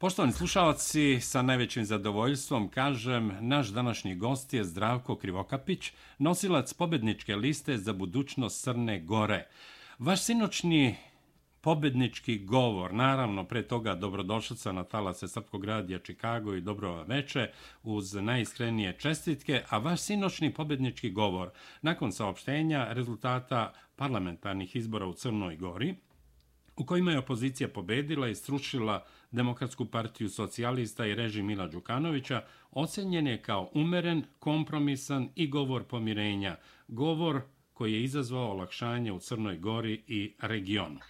Poštovani slušalci, sa najvećim zadovoljstvom kažem, naš današnji gost je Zdravko Krivokapić, nosilac pobedničke liste za budućnost Crne Gore. Vaš sinoćni pobednički govor, naravno pre toga dobrodošlica na talase Srpkog radija Čikago i dobro veče uz najiskrenije čestitke, a vaš sinoćni pobednički govor nakon saopštenja rezultata parlamentarnih izbora u Crnoj Gori, u kojima je opozicija pobedila i srušila Demokratsku partiju socijalista i režim Mila Đukanovića, ocenjen je kao umeren, kompromisan i govor pomirenja, govor koji je izazvao olakšanje u Crnoj Gori i regionu.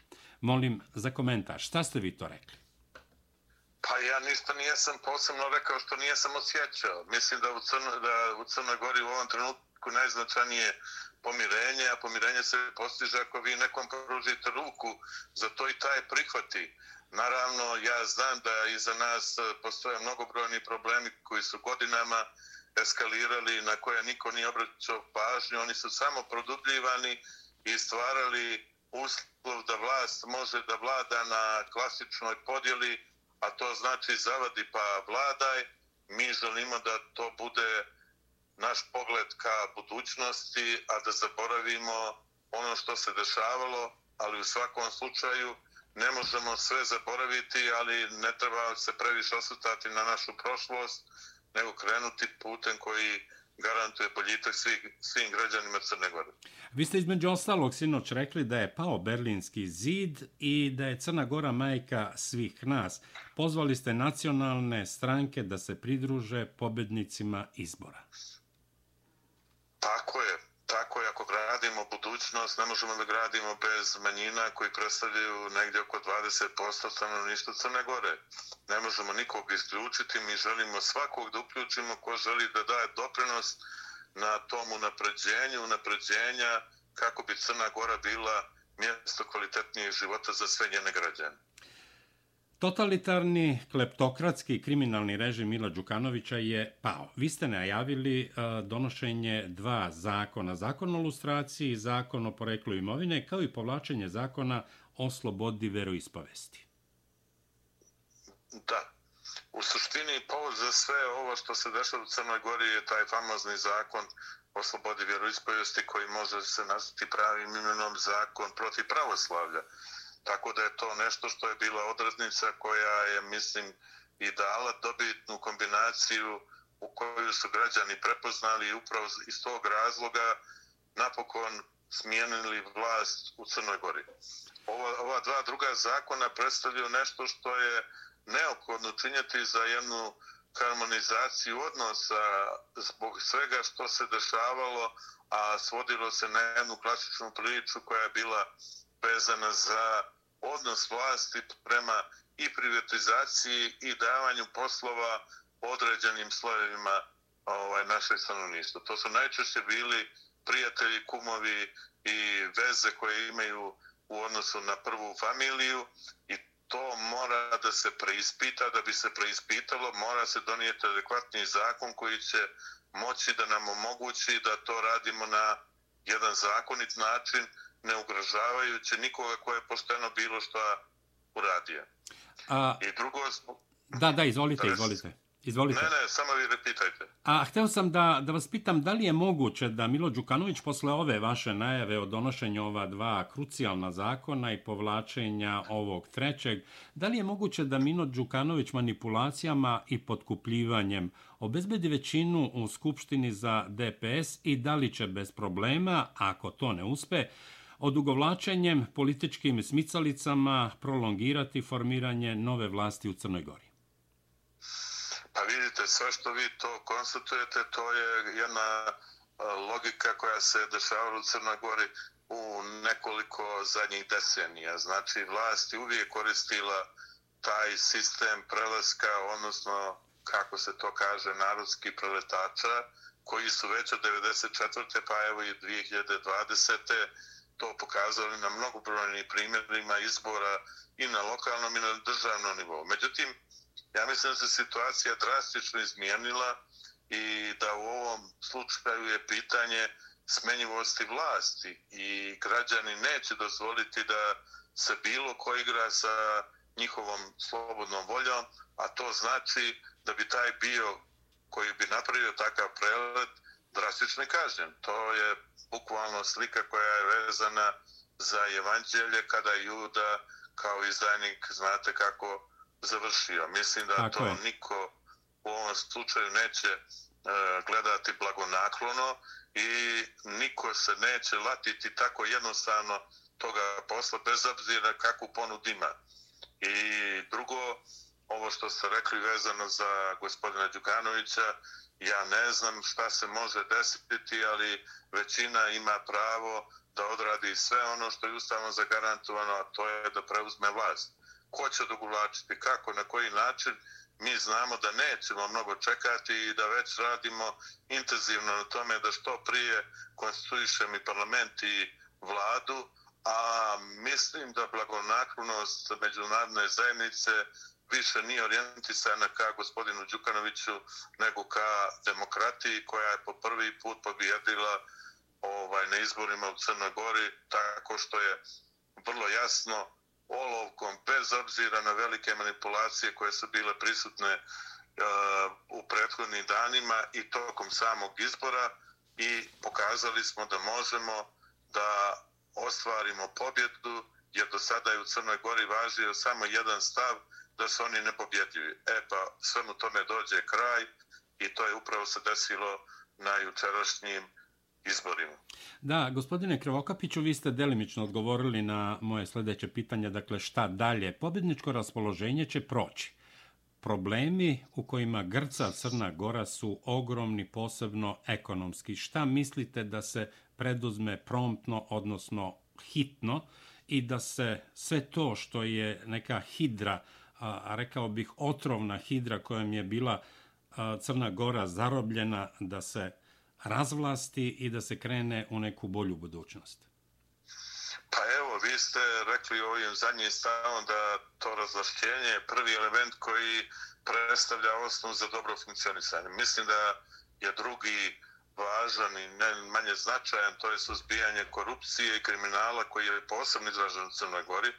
Molim za komentar, šta ste vi to rekli? Pa ja ništa nijesam posebno rekao što nijesam osjećao. Mislim da u, Crno, da u Crnoj Gori u ovom trenutku najznačajnije pomirenje, a pomirenje se postiže ako vi nekom pružite ruku, za to i taj prihvati. Naravno, ja znam da iza nas e, postoje mnogobrojni problemi koji su godinama eskalirali, na koje niko nije obraćao pažnju. Oni su samo produbljivani i stvarali uslov da vlast može da vlada na klasičnoj podjeli, a to znači zavadi pa vladaj. Mi želimo da to bude naš pogled ka budućnosti, a da zaboravimo ono što se dešavalo, ali u svakom slučaju ne možemo sve zaboraviti, ali ne treba se previše osvrtati na našu prošlost, nego krenuti putem koji garantuje boljitak svih, svim građanima Crne Gore. Vi ste između ostalog sinoć rekli da je pao Berlinski zid i da je Crna Gora majka svih nas. Pozvali ste nacionalne stranke da se pridruže pobednicima izbora. Tako je. Tako je. Ako gradimo budućnost, ne možemo da gradimo bez manjina koji predstavljaju negdje oko 20% stanovništva Crne Gore. Ne možemo nikog isključiti. Mi želimo svakog da uključimo ko želi da daje doprinos na tom unapređenju, unapređenja kako bi Crna Gora bila mjesto kvalitetnijeg života za sve njene građane. Totalitarni, kleptokratski kriminalni režim Mila Đukanovića je pao. Vi ste najavili e, donošenje dva zakona. Zakon o lustraciji i zakon o poreklu imovine, kao i povlačenje zakona o slobodi veroispovesti. Da. U suštini, povod za sve ovo što se dešava u Crnoj Gori je taj famozni zakon o slobodi vjeroispovesti koji može se nazvati pravim imenom zakon protiv pravoslavlja. Tako da je to nešto što je bila odrednica koja je, mislim, i dala dobitnu kombinaciju u koju su građani prepoznali i upravo iz tog razloga napokon smijenili vlast u Crnoj Gori. Ova, ova dva druga zakona predstavljaju nešto što je neophodno činjeti za jednu harmonizaciju odnosa zbog svega što se dešavalo, a svodilo se na jednu klasičnu priču koja je bila vezana za odnos vlasti prema i privatizaciji i davanju poslova određenim slojevima ovaj, naše stanovništva. To su najčešće bili prijatelji, kumovi i veze koje imaju u odnosu na prvu familiju i to mora da se preispita, da bi se preispitalo mora se donijeti adekvatni zakon koji će moći da nam omogući da to radimo na jedan zakonit način, ne ugrožavajući nikoga ko je pošteno bilo što uradio. A... I drugo... Da, da, izvolite, da, izvolite. Izvolite. Ne, ne, samo vi repitajte. A hteo sam da, da vas pitam da li je moguće da Milo Đukanović posle ove vaše najave o donošenju ova dva krucijalna zakona i povlačenja ovog trećeg, da li je moguće da Milo Đukanović manipulacijama i potkupljivanjem obezbedi većinu u Skupštini za DPS i da li će bez problema, ako to ne uspe, odugovlačenjem političkim smicalicama prolongirati formiranje nove vlasti u Crnoj Gori? Pa vidite, sve što vi to konstatujete, to je jedna logika koja se dešavala u Crnoj Gori u nekoliko zadnjih decenija. Znači, vlast je uvijek koristila taj sistem prelaska, odnosno, kako se to kaže, narodski preletača, koji su već od 1994. pa evo i 2020 to pokazali na mnogobrojnim primjerima izbora i na lokalnom i na državnom nivou. Međutim, ja mislim da se situacija drastično izmijenila i da u ovom slučaju je pitanje smenjivosti vlasti i građani neće dozvoliti da se bilo ko igra sa njihovom slobodnom voljom, a to znači da bi taj bio koji bi napravio takav prelet drastično kažnjen. To je bukvalno slika koja je vezana za evanđelje kada Juda kao izdajnik znate kako završio. Mislim da Tako to je. niko u ovom slučaju neće e, gledati blagonaklono i niko se neće latiti tako jednostavno toga posla bez obzira kakvu ponud ima. I drugo, ovo što ste rekli vezano za gospodina Đukanovića, ja ne znam šta se može desiti, ali većina ima pravo da odradi sve ono što je ustavno zagarantovano, a to je da preuzme vlast. Ko će dogulačiti, kako, na koji način, mi znamo da nećemo mnogo čekati i da već radimo intenzivno na tome da što prije konstituišemo i parlament i vladu, mislim da blagonaklonost međunarodne zajednice više nije orijentisana ka gospodinu Đukanoviću nego ka demokratiji koja je po prvi put pobjedila ovaj na izborima u Crnoj Gori tako što je vrlo jasno olovkom bez obzira na velike manipulacije koje su bile prisutne uh, u prethodnim danima i tokom samog izbora i pokazali smo da možemo da ostvarimo pobjedu jer do sada je u Crnoj Gori važio samo jedan stav da su oni nepobjedljivi. E pa svemu tome dođe kraj i to je upravo se desilo na jučerašnjim izborima. Da, gospodine Krvokapiću, vi ste delimično odgovorili na moje sljedeće pitanje, dakle šta dalje? Pobjedničko raspoloženje će proći. Problemi u kojima Grca Crna Gora su ogromni, posebno ekonomski. Šta mislite da se preduzme promptno, odnosno hitno, i da se sve to što je neka hidra, a rekao bih otrovna hidra kojom je bila Crna Gora zarobljena, da se razvlasti i da se krene u neku bolju budućnost? Pa evo, vi ste rekli ovim zadnjim stavom da to razvlašćenje je prvi element koji predstavlja osnovu za dobro funkcionisanje. Mislim da je drugi važan i ne manje značajan, to je suzbijanje korupcije i kriminala koji je posebno izražen u Crnoj Gori.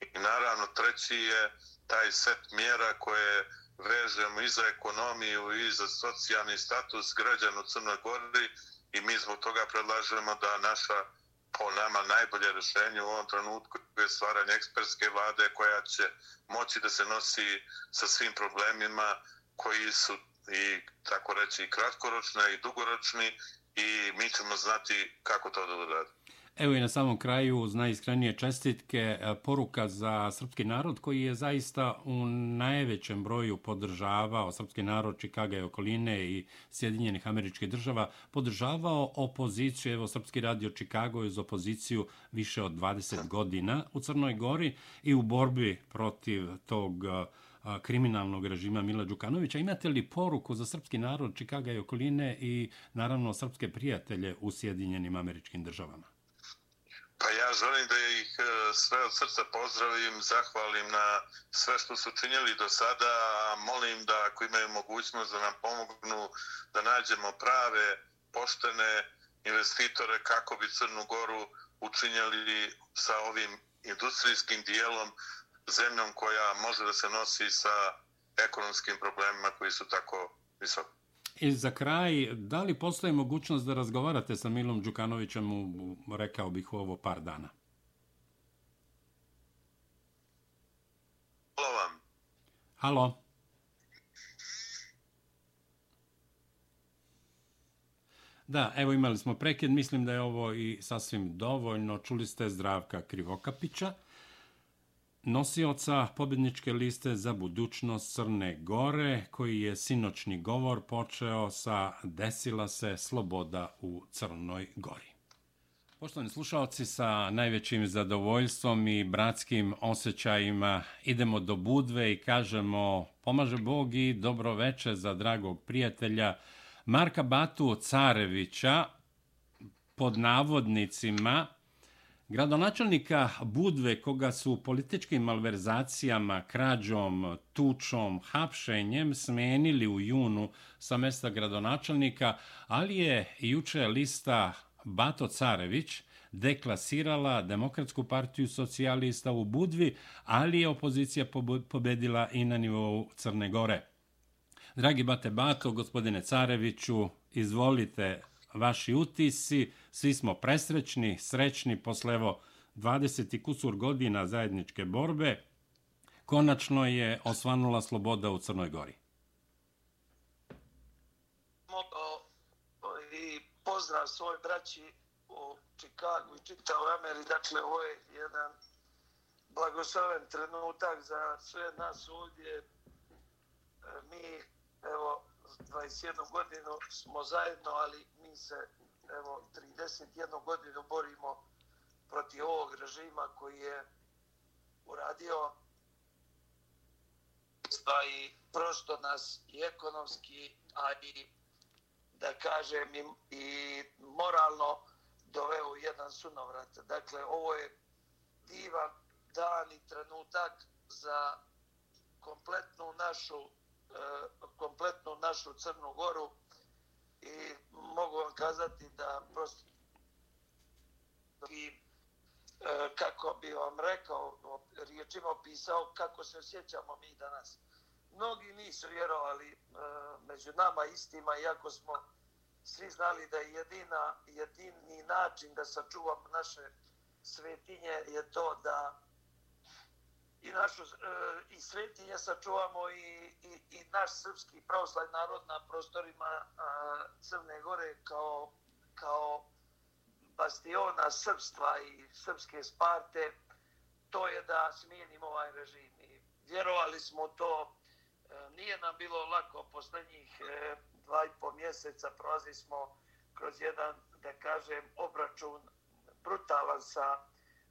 I naravno treći je taj set mjera koje vežemo i za ekonomiju i za socijalni status građana u Crnoj Gori i mi zbog toga predlažemo da naša po nama najbolje rješenje u ovom trenutku je stvaranje ekspertske vlade koja će moći da se nosi sa svim problemima koji su i tako reći i kratkoročni i dugoročni i mi ćemo znati kako to da uradi. Evo i na samom kraju uz najiskrenije čestitke e, poruka za srpski narod koji je zaista u najvećem broju podržavao srpski narod Čikaga i okoline i Sjedinjenih američkih država, podržavao opoziciju, evo srpski radio Čikago je uz opoziciju više od 20 godina u Crnoj Gori i u borbi protiv tog e, a, kriminalnog režima Mila Đukanovića. Imate li poruku za srpski narod Čikaga i okoline i naravno srpske prijatelje u Sjedinjenim američkim državama? Pa ja želim da ih e, sve od srca pozdravim, zahvalim na sve što su činjeli do sada, molim da ako imaju mogućnost da nam pomognu da nađemo prave, poštene investitore kako bi Crnu Goru učinjeli sa ovim industrijskim dijelom zemljom koja može da se nosi sa ekonomskim problemima koji su tako visoki. I za kraj, da li postoji mogućnost da razgovarate sa Milom Đukanovićem, rekao bih, u ovo par dana? Halo vam. Halo. Da, evo imali smo prekid, mislim da je ovo i sasvim dovoljno. Čuli ste Zdravka Krivokapića nosioca pobjedničke liste za budućnost Crne Gore, koji je sinoćni govor počeo sa Desila se sloboda u Crnoj Gori. Poštovani slušalci, sa najvećim zadovoljstvom i bratskim osjećajima idemo do Budve i kažemo pomaže Bog i dobro veče za dragog prijatelja Marka Batu Carevića pod navodnicima Gradonačelnika Budve, koga su političkim malverzacijama, krađom, tučom, hapšenjem smenili u junu sa mesta gradonačelnika, ali je juče lista Bato Carević deklasirala Demokratsku partiju socijalista u Budvi, ali je opozicija pobedila i na nivou Crne Gore. Dragi Bate Bato, gospodine Careviću, izvolite vaši utisi. Svi smo presrećni, srećni posle evo 20 kusur godina zajedničke borbe. Konačno je osvanula sloboda u Crnoj Gori. I e, pozdrav svoj braći u Čikagu i čitao Ameri. Dakle, ovo je jedan blagosloven trenutak za sve nas ovdje. E, mi, evo, 21 godinu smo zajedno, ali mi se, evo, 31 godinu borimo protiv ovog režima koji je uradio pa i prosto nas i ekonomski, a i da kažem i, i moralno doveo u jedan sunovrat. Dakle, ovo je divan dan i trenutak za kompletnu našu e, kompletnu našu Crnu Goru i mogu vam kazati da prosto i e, kako bi vam rekao riječima opisao kako se osjećamo mi danas. Mnogi nisu vjerovali e, među nama istima, iako smo svi znali da je jedina, jedini način da sačuvamo naše svetinje je to da i našu e, i svetinje sačuvamo i, i, i naš srpski pravoslavni narod na prostorima e, Crne Gore kao, kao bastiona srpstva i srpske sparte, to je da smijenimo ovaj režim. I vjerovali smo to, e, nije nam bilo lako poslednjih e, dva i po mjeseca, prolazi smo kroz jedan, da kažem, obračun brutalan sa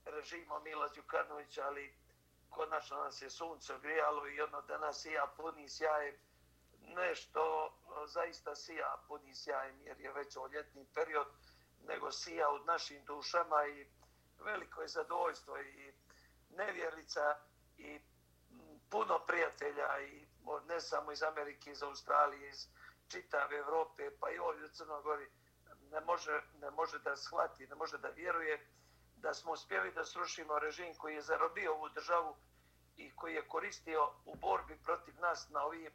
režimom Mila Đukanovića, ali konačno nas je sunce grijalo i ono danas sija puni sjajem. Nešto zaista sija puni sjajem jer je već o ljetni period nego sija u našim dušama i veliko je zadovoljstvo i nevjerica i puno prijatelja i ne samo iz Amerike, iz Australije, iz čitave Evrope, pa i ovdje u Crnogori, ne može, ne može da shvati, ne može da vjeruje da smo uspjeli da srušimo režim koji je zarobio ovu državu i koji je koristio u borbi protiv nas na ovim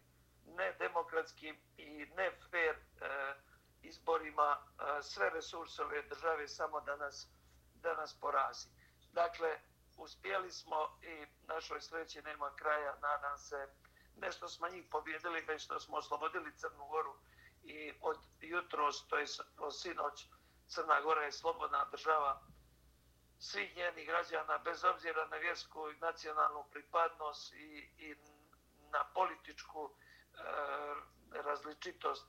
nedemokratskim i ne fair e, izborima e, sve resurse ove države samo da nas, da nas porazi. Dakle, uspjeli smo i našoj sreći nema kraja, nadam se, nešto smo njih pobjedili, već što smo oslobodili Crnu Goru i od jutros, to je od sinoć, Crna Gora je slobodna država svih njenih građana, bez obzira na vjersku i nacionalnu pripadnost i, i na političku e, različitost.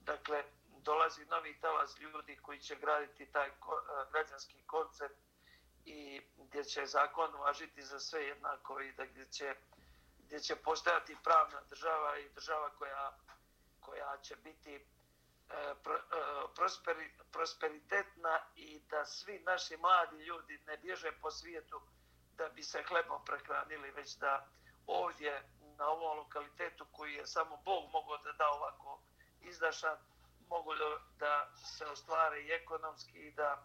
Dakle, dolazi novi talas ljudi koji će graditi taj ko, e, građanski koncept i gdje će zakon važiti za sve jednako i da gdje će, gdje će postojati pravna država i država koja, koja će biti E, e, prosperi, prosperitetna i da svi naši mladi ljudi ne bježe po svijetu da bi se hlebom prehranili, već da ovdje na ovom lokalitetu koji je samo Bog mogao da da ovako izdašan, mogu da se ostvare i ekonomski i da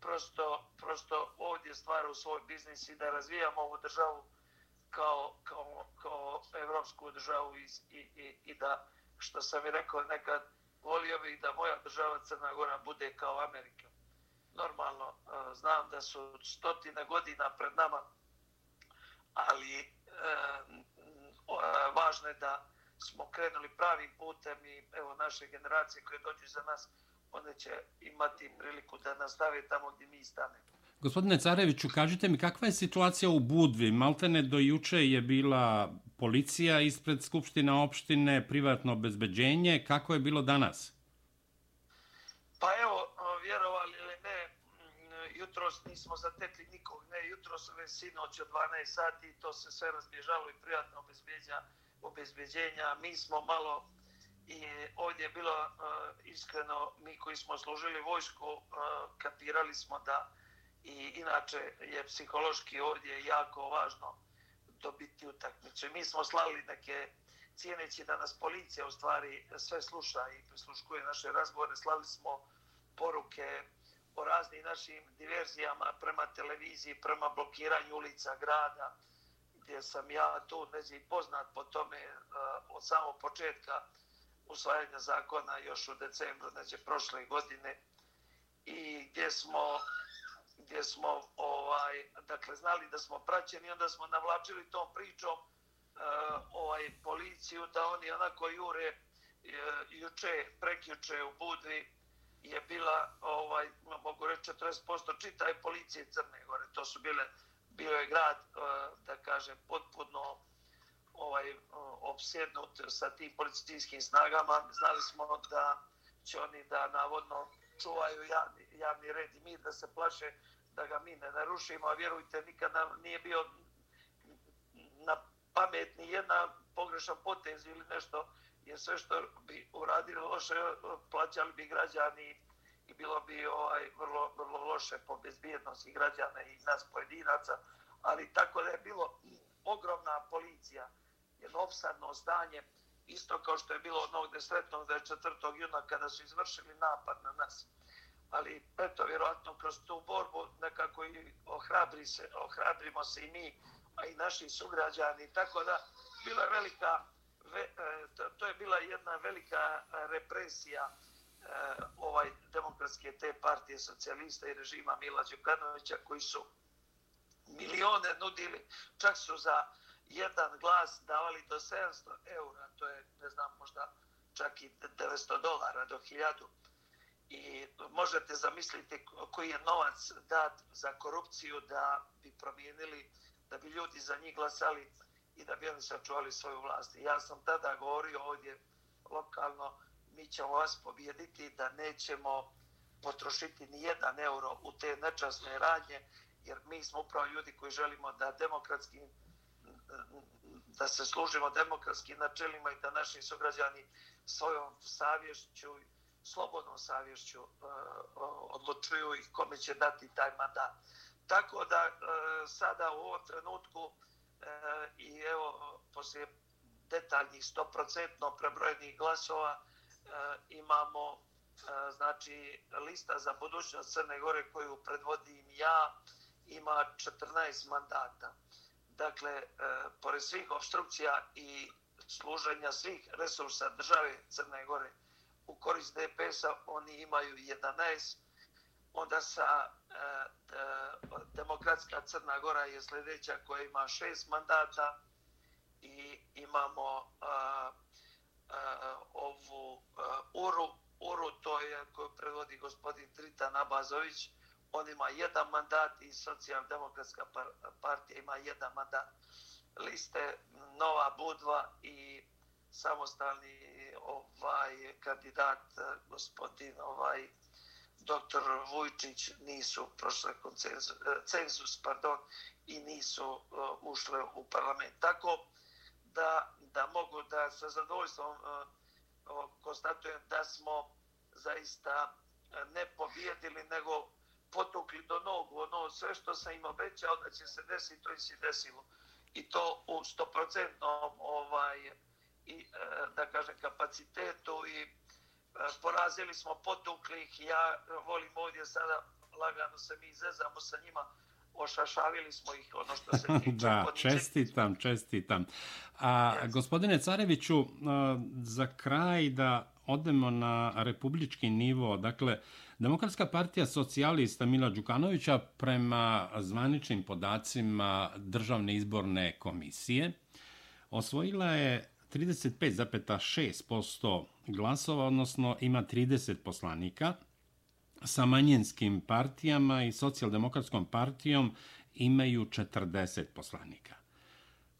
prosto, prosto ovdje stvara u svoj biznis i da razvijamo ovu državu kao, kao, kao evropsku državu i, i, i, i da, što sam i rekao nekad, volio bih da moja država Crna Gora bude kao Amerika. Normalno, e, znam da su stotine godina pred nama, ali e, važno je da smo krenuli pravim putem i evo naše generacije koje dođu za nas, one će imati priliku da nastave tamo gdje mi stanemo. Gospodine Careviću, kažite mi kakva je situacija u Budvi? Maltene do juče je bila policija ispred Skupštine opštine, privatno obezbeđenje. Kako je bilo danas? Pa evo, vjerovali ili ne, jutro nismo zatekli nikog. Ne, jutro su već sinoć od 12 sati to se sve razbježalo i privatno obezbeđenja. obezbeđenja. Mi smo malo i ovdje je bilo iskreno, mi koji smo služili vojsku, kapirali smo da i inače je psihološki ovdje jako važno dobiti utakmicu. Mi smo slali neke cijeneći da nas policija u stvari sve sluša i prisluškuje naše razgovore. Slali smo poruke o raznim našim diverzijama prema televiziji, prema blokiranju ulica grada, gdje sam ja tu nezi poznat po tome e, od samog početka usvajanja zakona još u decembru znači prošle godine i gdje smo gdje smo ovaj dakle znali da smo praćeni onda smo navlačili tom pričom uh, ovaj policiju da oni onako jure uh, juče prekjuče u Budvi je bila ovaj mogu reći 40% čitaj policije Crne Gore. To su bile bio je grad uh, da kažem potpuno ovaj opsjednut sa tim policijskim snagama. Znali smo da će oni da navodno čuvaju javni, javni red i mir da se plaše da ga mi ne narušimo a vjerujte nikada nije bio na pametni jedna pogrešan potez ili nešto jer sve što bi uradili loše plaćali bi građani i bilo bi ovaj vrlo vrlo loše po bezbjednosti građana i nas pojedinaca ali tako da je bilo ogromna policija jedno opsadno zdanje, isto kao što je bilo onog desretnog 24. juna kada su izvršili napad na nas ali eto vjerojatno kroz tu borbu nekako i ohrabri se ohrabrimo se i mi a i naši sugrađani tako da bila velika ve, e, to je bila jedna velika e, represija e, ovaj demokratske te partije socijalista i režima Mila Đukanovića koji su milione nudili, čak su za jedan glas davali do 700 eura, to je, ne znam, možda čak i 900 dolara do 1000. I možete zamisliti koji je novac dat za korupciju da bi promijenili, da bi ljudi za njih glasali i da bi oni sačuvali svoju vlast. ja sam tada govorio ovdje lokalno, mi ćemo vas pobjediti da nećemo potrošiti ni jedan euro u te nečasne radnje, jer mi smo upravo ljudi koji želimo da demokratski da se služimo demokratskim načelima i da naši sugrađani svojom savješću, slobodnom savješću uh, odlučuju ih kome će dati taj mandat. Tako da e, sada u ovom trenutku e, i evo poslije detaljnih 100% prebrojenih glasova imamo znači lista za budućnost Crne Gore koju predvodim ja ima 14 mandata. Dakle, e, pored svih obstrukcija i služenja svih resursa države Crne Gore u korist DPS-a, oni imaju 11. Onda sa e, Demokratska Crna Gora je sljedeća koja ima 6 mandata i imamo a, a, ovu a, URU. URU to je koju predvodi gospodin Tritan Abazović, on ima jedan mandat i socijaldemokratska partija ima jedan mandat. Liste Nova Budva i samostalni ovaj kandidat eh, gospodin ovaj doktor Vujčić nisu prošle eh, cenzus pardon i nisu eh, ušle u parlament tako da da mogu da sa zadovoljstvom konstatujem da smo zaista ne pobjedili nego potukli do nogu, ono sve što sam im obećao da će se desiti, to i se desilo. I to u stoprocentnom ovaj, i, e, da kažem, kapacitetu i e, porazili smo potukli ih. Ja volim ovdje sada, lagano se mi izezamo sa njima, ošašavili smo ih, ono što se tiče. da, čestitam, čestitam. A, yes. Gospodine Careviću, za kraj da odemo na republički nivo, dakle, Demokratska partija socijalista Mila Đukanovića prema zvaničnim podacima Državne izborne komisije osvojila je 35,6% glasova, odnosno ima 30 poslanika. Sa manjinskim partijama i socijaldemokratskom partijom imaju 40 poslanika.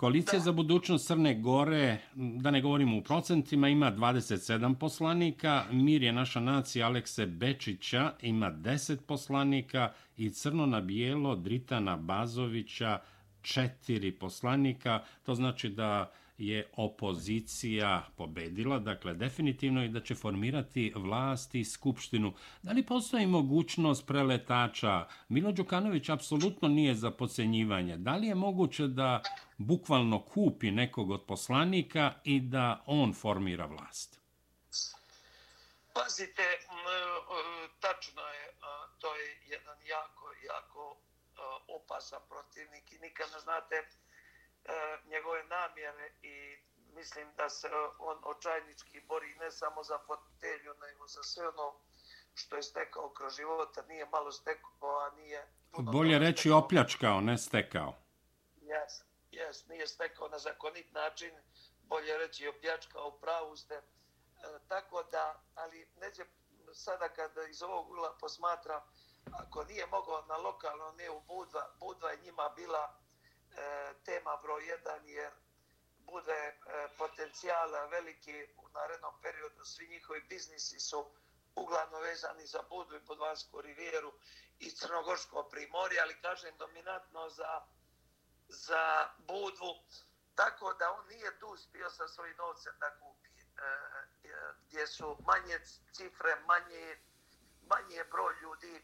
Koalicija za budućnost Crne Gore, da ne govorimo u procentima, ima 27 poslanika. Mir je naša nacija Alekse Bečića, ima 10 poslanika. I Crno na bijelo Dritana Bazovića, 4 poslanika. To znači da je opozicija pobedila, dakle definitivno i da će formirati vlast i skupštinu. Da li postoji mogućnost preletača? Milo Đukanović apsolutno nije za pocenjivanje. Da li je moguće da bukvalno kupi nekog od poslanika i da on formira vlast? Pazite, e, tačno je, to je jedan jako, jako opasan protivnik i nikad ne znate njegove namjere i mislim da se on očajnički bori ne samo za fotelju, nego za sve ono što je stekao kroz života, nije malo stekao, a nije... Bolje reći stekao. opljačkao, ne stekao. Jes, jes, nije stekao na zakonit način, bolje reći opljačkao, pravu ste. E, tako da, ali neđe sada kada iz ovog ugla posmatra, ako nije mogao na lokalno, ne u Budva, Budva je njima bila e, E, tema broj jedan, jer bude e, potencijala veliki u narednom periodu. Svi njihovi biznisi su uglavnom vezani za Budu i Budvansku rivijeru i Crnogorsko primorje, ali kažem dominantno za, za Budvu. Tako da on nije tu uspio sa svojim novcem da kupi. E, e gdje su manje cifre, manje, manje broj ljudi.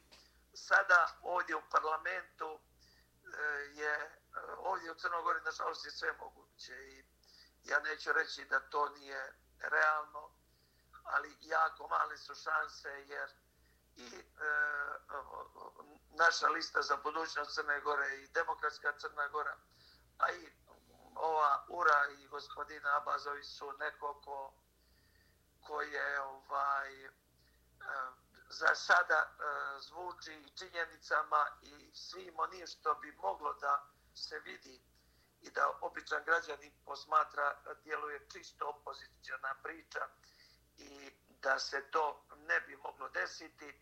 Sada ovdje u parlamentu e, je ovdje u Crnogori nažalost je sve moguće i ja neću reći da to nije realno, ali jako male su šanse jer i e, naša lista za budućnost Crne Gore i demokratska Crna Gora, a i ova Ura i gospodina Abazovi su neko ko, ko je ovaj, e, za sada e, zvuči i činjenicama i svim onim što bi moglo da se vidi i da običan građanin posmatra djeluje čisto opozicijona priča i da se to ne bi moglo desiti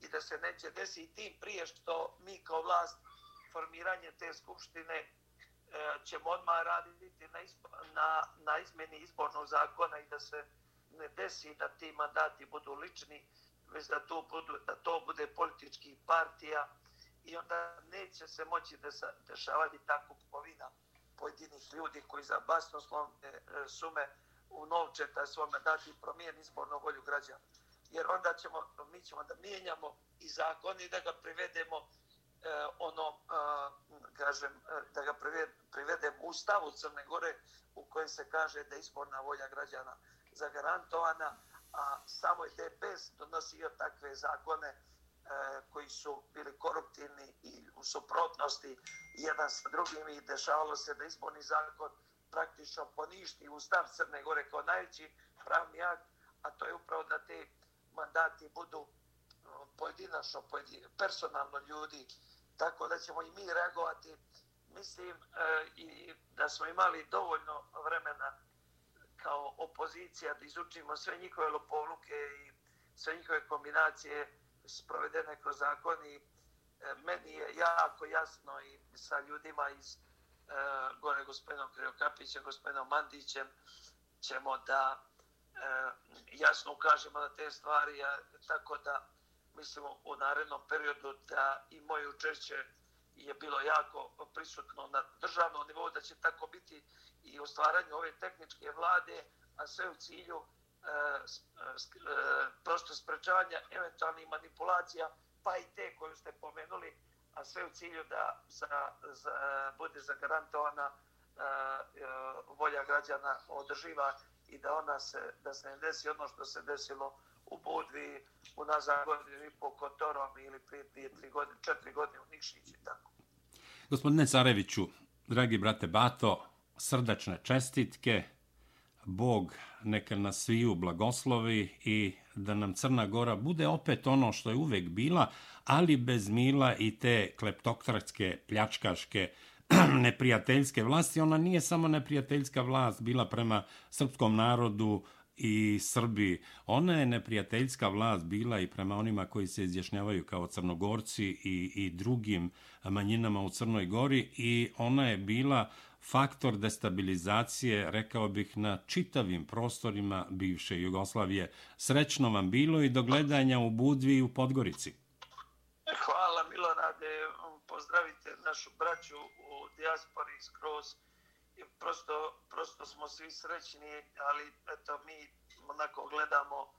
i da se neće desiti. Tim prije što mi kao vlast formiranje te skupštine e, ćemo odmah raditi na, na, na izmeni izbornog zakona i da se ne desi da ti mandati budu lični, već da to, budu, da to bude politički partija i onda neće se moći dešavati tako kupovina pojedinih ljudi koji za basnoslovne e, sume u novčeta svome dati promijen izbornu volju građana. Jer onda ćemo, mi ćemo da mijenjamo i zakon i da ga privedemo eh, ono, eh, kažem, e, da ga privedemo u ustavu Crne Gore u kojem se kaže da je izborna volja građana zagarantovana, a samo je DPS donosio takve zakone E, koji su bili koruptivni i u suprotnosti jedan sa drugim i dešavalo se da izborni zakon praktično poništi ustav Crne Gore kao najveći pravni akt, a to je upravo da te mandati budu pojedinačno, pojedin, personalno ljudi, tako da ćemo i mi reagovati. Mislim e, i da smo imali dovoljno vremena kao opozicija da izučimo sve njihove lopovluke i sve njihove kombinacije sprovedene kroz zakon i e, meni je jako jasno i sa ljudima iz e, gore gospodinom Kriokapićem, gospodinom Mandićem ćemo da e, jasno ukažemo na te stvari, tako da mislimo u narednom periodu da i moje učešće je bilo jako prisutno na državnom nivou, da će tako biti i u stvaranju ove tehničke vlade, a sve u cilju E, e, e, prosto sprečavanja eventualnih manipulacija, pa i te koju ste pomenuli, a sve u cilju da za, za, bude zagarantovana volja građana održiva i da ona se, da se ne desi ono što se desilo u Budvi, u nazad godinu i po Kotorom ili prije dvije, tri godine, četiri godine u Nikšiću i tako. Gospodine Careviću, dragi brate Bato, srdačne čestitke, Bog neka nas sviju blagoslovi i da nam Crna Gora bude opet ono što je uvek bila, ali bez mila i te kleptokratske, pljačkaške, neprijateljske vlasti. Ona nije samo neprijateljska vlast bila prema srpskom narodu i Srbi. Ona je neprijateljska vlast bila i prema onima koji se izjašnjavaju kao crnogorci i, i drugim manjinama u Crnoj Gori i ona je bila faktor destabilizacije, rekao bih, na čitavim prostorima bivše Jugoslavije. Srećno vam bilo i do gledanja u Budvi i u Podgorici. Hvala Milorade, pozdravite našu braću u dijaspori skroz. Prosto, prosto smo svi srećni, ali eto, mi onako gledamo uh,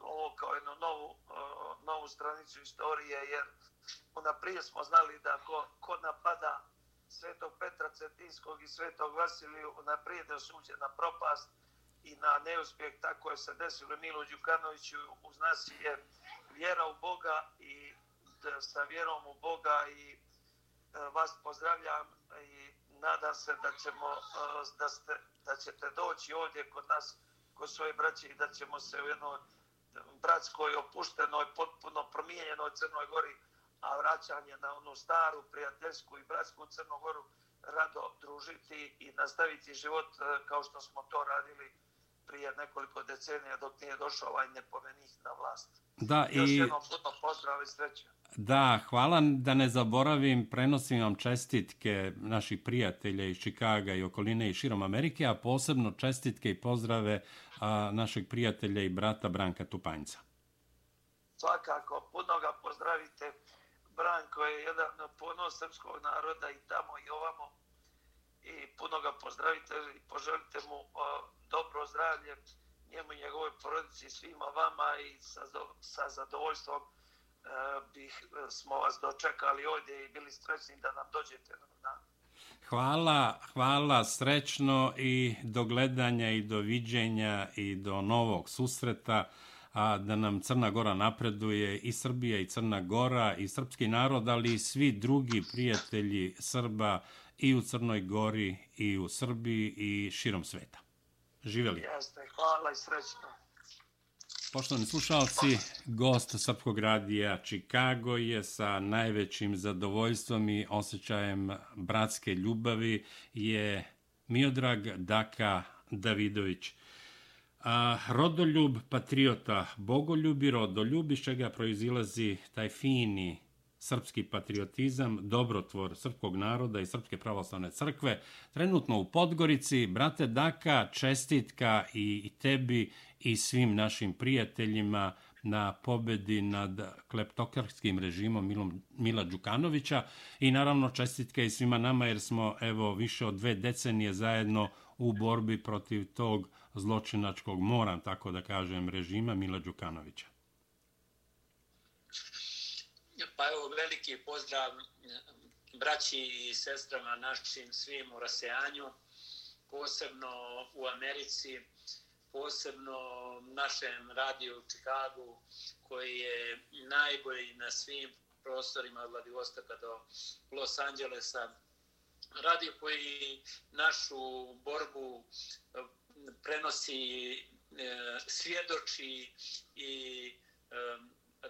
ovo kao jednu novu, uh, novu stranicu istorije, jer unaprije smo znali da ko, ko napada svetog Petra Cetinskog i svetog Vasiliju naprijed osuđen na propast i na neuspjeh, tako je se desilo Milo Đukanoviću, uz nas je vjera u Boga i da, sa vjerom u Boga i e, vas pozdravljam i nadam se da ćemo e, da, ste, da ćete doći ovdje kod nas kod svoje braće i da ćemo se u jednoj bratskoj opuštenoj potpuno promijenjenoj Crnoj Gori a vraćanje na onu staru prijateljsku i bratsku Crnogoru rado družiti i nastaviti život e, kao što smo to radili prije nekoliko decenija dok nije došao ovaj nepomenih na vlast. Da, Još i... jednom puno pozdrav i sreće. Da, hvala da ne zaboravim, prenosim vam čestitke naših prijatelja iz Čikaga i okoline i širom Amerike, a posebno čestitke i pozdrave a, našeg prijatelja i brata Branka Tupanjca. Svakako, puno ga pozdravite. Branko je jedan ponos srpskog naroda i tamo i ovamo. I puno ga pozdravite i poželite mu o, dobro zdravlje njemu i njegovoj porodici svima vama i sa, sa zadovoljstvom e, bih, e, smo vas dočekali ovdje i bili srećni da nam dođete na Hvala, hvala, srećno i do gledanja i do viđenja i do novog susreta a da nam Crna Gora napreduje i Srbija i Crna Gora i srpski narod, ali i svi drugi prijatelji Srba i u Crnoj Gori i u Srbiji i širom sveta. Živeli. Jeste, hvala i srećno. Poštovani slušalci, gost Srpkog radija Chicago je sa najvećim zadovoljstvom i osjećajem bratske ljubavi je Miodrag Daka Davidović. A, rodoljub, patriota, bogoljub i rodoljub, iz čega proizilazi taj fini srpski patriotizam, dobrotvor srpskog naroda i srpske pravoslavne crkve. Trenutno u Podgorici, brate Daka, čestitka i tebi i svim našim prijateljima na pobedi nad kleptokarskim režimom Milom, Mila Đukanovića i naravno čestitke i svima nama jer smo evo više od dve decenije zajedno u borbi protiv tog zločinačkog, moram tako da kažem, režima Mila Đukanovića. Pa evo, veliki pozdrav braći i sestrama našim svim u rasejanju, posebno u Americi, posebno našem radiju u Čikagu, koji je najbolji na svim prostorima od Vladivostoka do Los Angelesa. Radio koji našu borbu prenosi, eh, svjedoči i eh,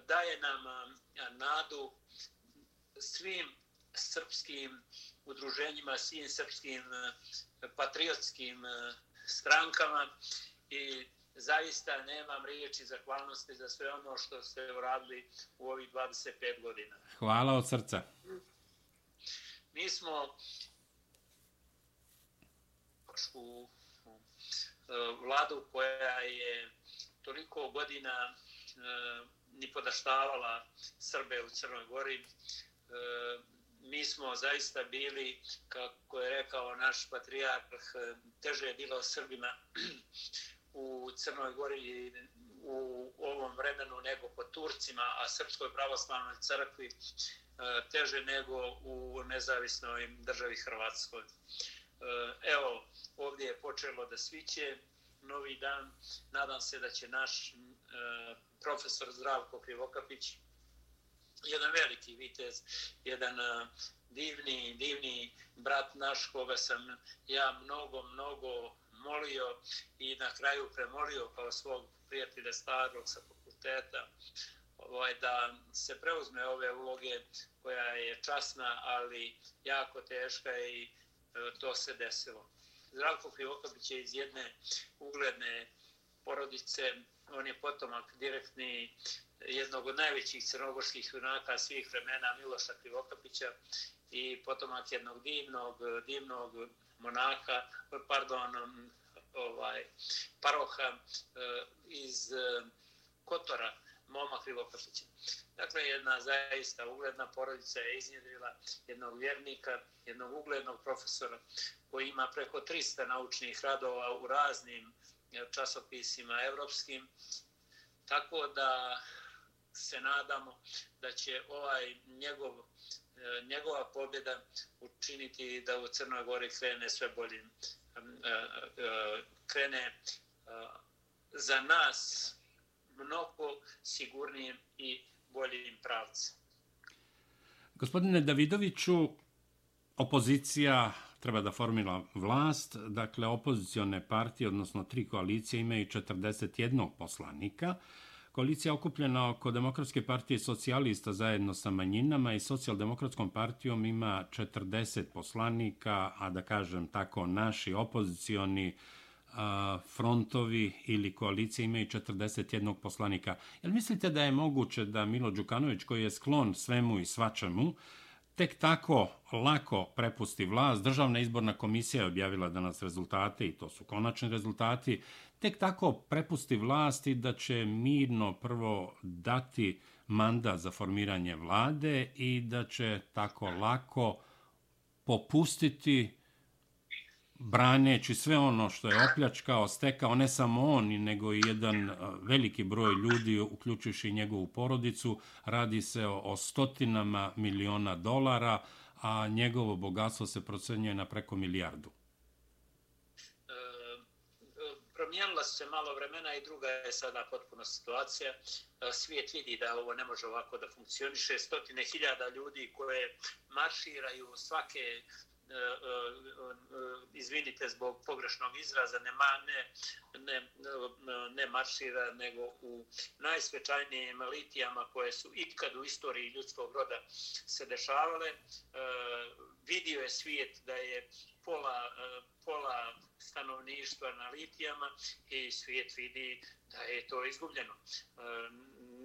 daje nam nadu svim srpskim udruženjima, svim srpskim patriotskim strankama i zaista nemam riječi zahvalnosti za sve ono što ste uradili u ovih 25 godina. Hvala od srca. Mi smo u E, vladu koja je toliko godina e, ni podaštavala Srbe u Crnoj Gori. E, mi smo zaista bili, kako je rekao naš patrijarh, teže je bilo Srbima u Crnoj Gori u ovom vremenu nego po Turcima, a Srpskoj pravoslavnoj crkvi teže nego u nezavisnoj državi Hrvatskoj. Eh, evo, ovdje je počelo da sviće novi dan. Nadam se da će naš eh, profesor Zdravko Krivokapić, jedan veliki vitez, jedan eh, divni, divni brat naš koga sam ja mnogo, mnogo molio i na kraju premolio kao svog prijatelja starog sa fakulteta ovaj, da se preuzme ove uloge koja je časna, ali jako teška i e, E, to se desilo. Zdravko Krivokapić je iz jedne ugledne porodice, on je potomak direktni jednog od najvećih crnogorskih junaka svih vremena Miloša Krivokapića i potomak jednog divnog, divnog monaka, pardon, ovaj, paroha e, iz e, Kotora, Moma Krivokapića. Dakle, jedna zaista ugledna porodica je iznjedrila jednog vjernika, jednog uglednog profesora koji ima preko 300 naučnih radova u raznim e, časopisima evropskim. Tako da se nadamo da će ovaj njegov e, njegova pobjeda učiniti da u Crnoj Gori krene sve boljim e, krene za nas mnogo sigurnijem i boljim pravcem. Gospodine Davidoviću, opozicija treba da formila vlast, dakle opozicione partije, odnosno tri koalicije, imaju 41 poslanika. Koalicija okupljena oko Demokratske partije socijalista zajedno sa manjinama i socijaldemokratskom partijom ima 40 poslanika, a da kažem tako, naši opozicioni frontovi ili koalicije imaju 41 poslanika. Jel mislite da je moguće da Milo Đukanović, koji je sklon svemu i svačemu, tek tako lako prepusti vlast. Državna izborna komisija je objavila danas rezultate i to su konačni rezultati. Tek tako prepusti vlasti da će mirno prvo dati mandat za formiranje vlade i da će tako lako popustiti braneći sve ono što je opljačkao, stekao ne samo on, nego i jedan eh, veliki broj ljudi, uključujući njegovu porodicu. Radi se o stotinama miliona dolara, a njegovo bogatstvo se procenjuje na preko milijardu. E, promijenila se malo vremena i druga je sada potpuno situacija. Eh, svijet vidi da ovo ne može ovako da funkcioniše. Stotine hiljada ljudi koje marširaju svake E, e, e, izvinite zbog pogrešnog izraza, ne, ne, ne, ne maršira, nego u najsvečajnijim litijama koje su ikad u istoriji ljudskog roda se dešavale. Vidio je svijet da je pola, pola stanovništva na litijama i svijet vidi da je to izgubljeno.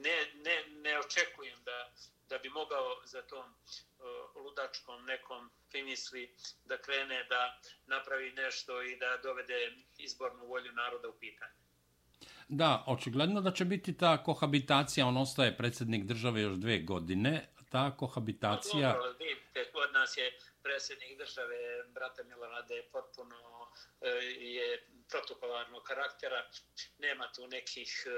Ne, ne, ne očekujem da, da bi mogao za tom uh, ludačkom nekom finisli da krene da napravi nešto i da dovede izbornu volju naroda u pitanje. Da, očigledno da će biti ta kohabitacija, on ostaje predsjednik države još dve godine, ta kohabitacija... Pa dobro, vidite, kod nas je predsjednik države, brata Milanade, potpuno e, je protokolarnog karaktera, nema tu nekih e,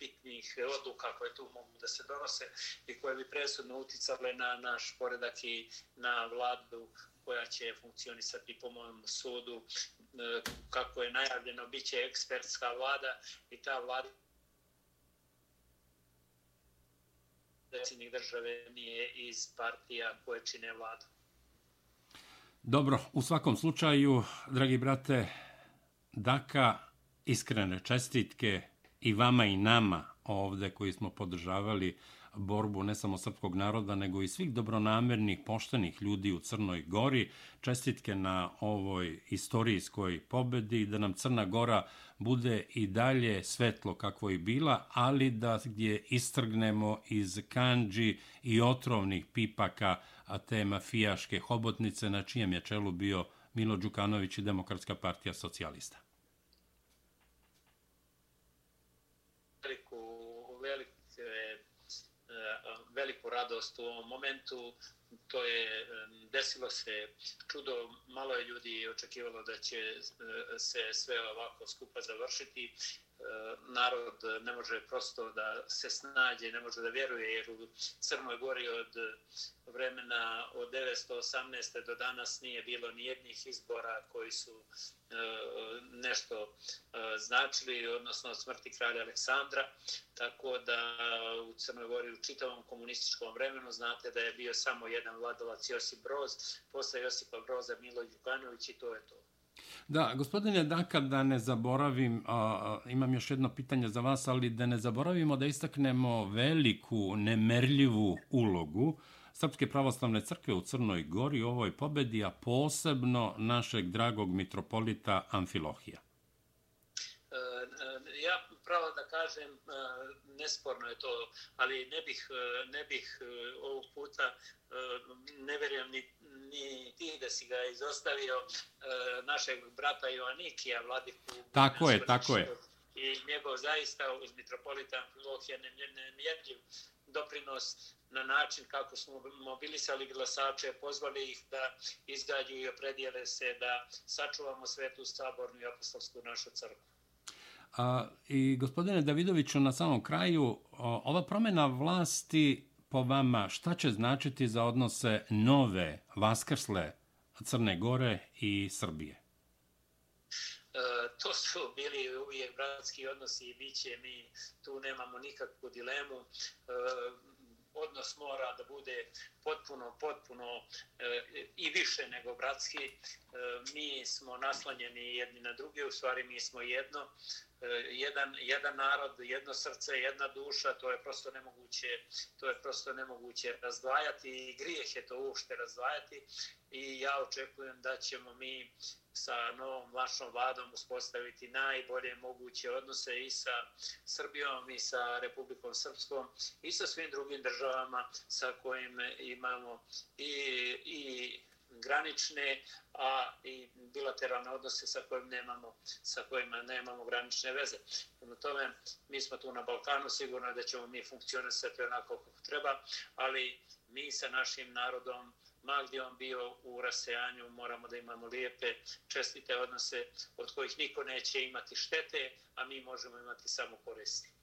bitnih odluka koje tu mogu da se donose i koje bi presudno uticale na naš poredak i na vladu koja će funkcionisati po mojem sudu. E, kako je najavljeno, bit će ekspertska vlada i ta vlada predsjednik države nije iz partija koje čine vladu. Dobro, u svakom slučaju, dragi brate, Daka, iskrene čestitke i vama i nama ovde koji smo podržavali borbu ne samo srpskog naroda, nego i svih dobronamernih, poštenih ljudi u Crnoj Gori. Čestitke na ovoj istorijskoj pobedi, da nam Crna Gora bude i dalje svetlo kakvo je bila, ali da gdje istrgnemo iz kanđi i otrovnih pipaka a te mafijaške hobotnice na čijem je čelu bio Milo Đukanović i Demokratska partija socijalista. Veliku radost u ovom momentu. To je desilo se čudo, malo je ljudi očekivalo da će e, se sve ovako skupa završiti. E, narod ne može prosto da se snađe, ne može da vjeruje jer u Crnoj Gori od vremena od 918. do danas nije bilo ni jednih izbora koji su e, nešto e, značili, odnosno od smrti kralja Aleksandra, tako da u Crnoj Gori u čitavom komunističkom vremenu znate da je bio samo jedan vladovac Josip Broz, posle Josipa Broza Milo Đukanović i to je to. Da, gospodine Daka, da ne zaboravim, a, imam još jedno pitanje za vas, ali da ne zaboravimo da istaknemo veliku, nemerljivu ulogu Srpske pravoslavne crkve u Crnoj Gori u ovoj pobedi, a posebno našeg dragog mitropolita Amfilohija. E, e, pravo da kažem, e, nesporno je to, ali ne bih, ne bih ovog puta, ne verujem ni ni ti da si ga izostavio našeg brata Joannikija, vladiku. Tako je, tako je. I njegov zaista uz mitropolitan Filohija nemjerljiv doprinos na način kako smo mobilisali glasače, pozvali ih da izgađu i opredijele se da sačuvamo svetu sabornu i apostolsku našu crkvu. A, I gospodine Davidoviću, na samom kraju, ova promjena vlasti po vama šta će značiti za odnose nove vaskrsle Crne Gore i Srbije? E, to su bili uvijek bratski odnosi i bit će mi, tu nemamo nikakvu dilemu. E, odnos mora da bude potpuno, potpuno e, i više nego bratski. E, mi smo naslanjeni jedni na druge, u stvari mi smo jedno. E, jedan, jedan narod, jedno srce, jedna duša, to je prosto nemoguće, to je prosto nemoguće razdvajati i grijeh je to uopšte razdvajati. I ja očekujem da ćemo mi sa novom vašom vladom uspostaviti najbolje moguće odnose i sa Srbijom i sa Republikom Srpskom i sa svim drugim državama sa kojim imamo i, i granične, a i bilateralne odnose sa kojim nemamo, sa kojima nemamo granične veze. Na tome, mi smo tu na Balkanu, sigurno da ćemo mi funkcionisati onako kako treba, ali mi sa našim narodom, ma gdje on bio u rasejanju, moramo da imamo lijepe, čestite odnose od kojih niko neće imati štete, a mi možemo imati samo koristi.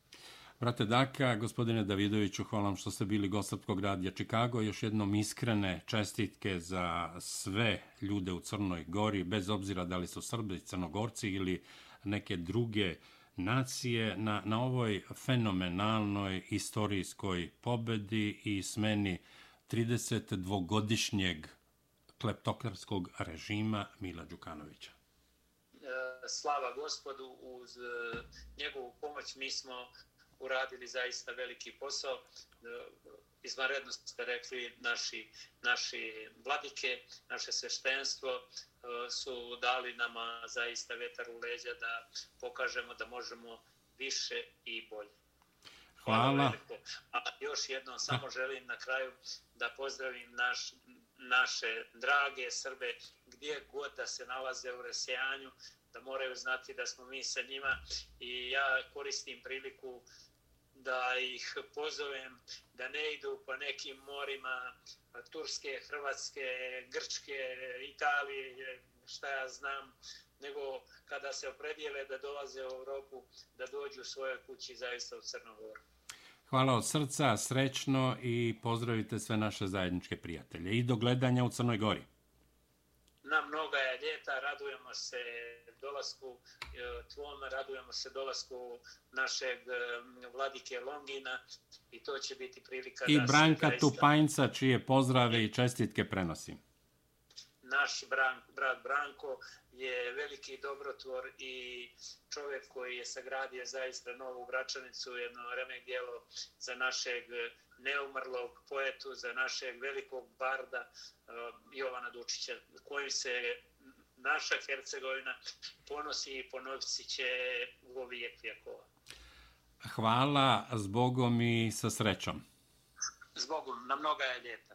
Brate Daka, gospodine Davidoviću, hvala vam što ste bili gost Srpskog radija Čikago. Još jednom iskrene čestitke za sve ljude u Crnoj Gori, bez obzira da li su Srbi, Crnogorci ili neke druge nacije, na, na ovoj fenomenalnoj istorijskoj pobedi i smeni 32-godišnjeg kleptokrarskog režima Mila Đukanovića. E, slava gospodu, uz e, njegovu pomoć mi smo uradili zaista veliki posao. E, izvanredno ste rekli, naši, naši vladike, naše sveštenstvo e, su dali nama zaista vetar u leđa da pokažemo da možemo više i bolje. Hvala. A još jednom samo želim na kraju da pozdravim naš, naše drage Srbe gdje god da se nalaze u resijanju, da moraju znati da smo mi sa njima i ja koristim priliku da ih pozovem da ne idu po nekim morima Turske, Hrvatske, Grčke, Italije, šta ja znam, nego kada se opredijele da dolaze u Europu, da dođu u svoje kući zaista u Crnogoru. Hvala od srca, srećno i pozdravite sve naše zajedničke prijatelje. I do gledanja u Crnoj Gori. Na mnoga je ljeta, radujemo se dolasku e, tvom, radujemo se dolasku našeg e, vladike Longina i to će biti prilika I da Branka se Tupanjca, čije pozdrave i čestitke prenosim. Naš bran, brat Branko je veliki dobrotvor i čovjek koji je sagradio zaista novu Vračanicu, jedno remek dijelo za našeg neumrlog poetu, za našeg velikog barda Jovana Dučića, kojim se naša Hercegovina ponosi i ponovci će u vijek vjekova. Hvala, zbogom i sa srećom. Zbogom, na mnoga je ljeta.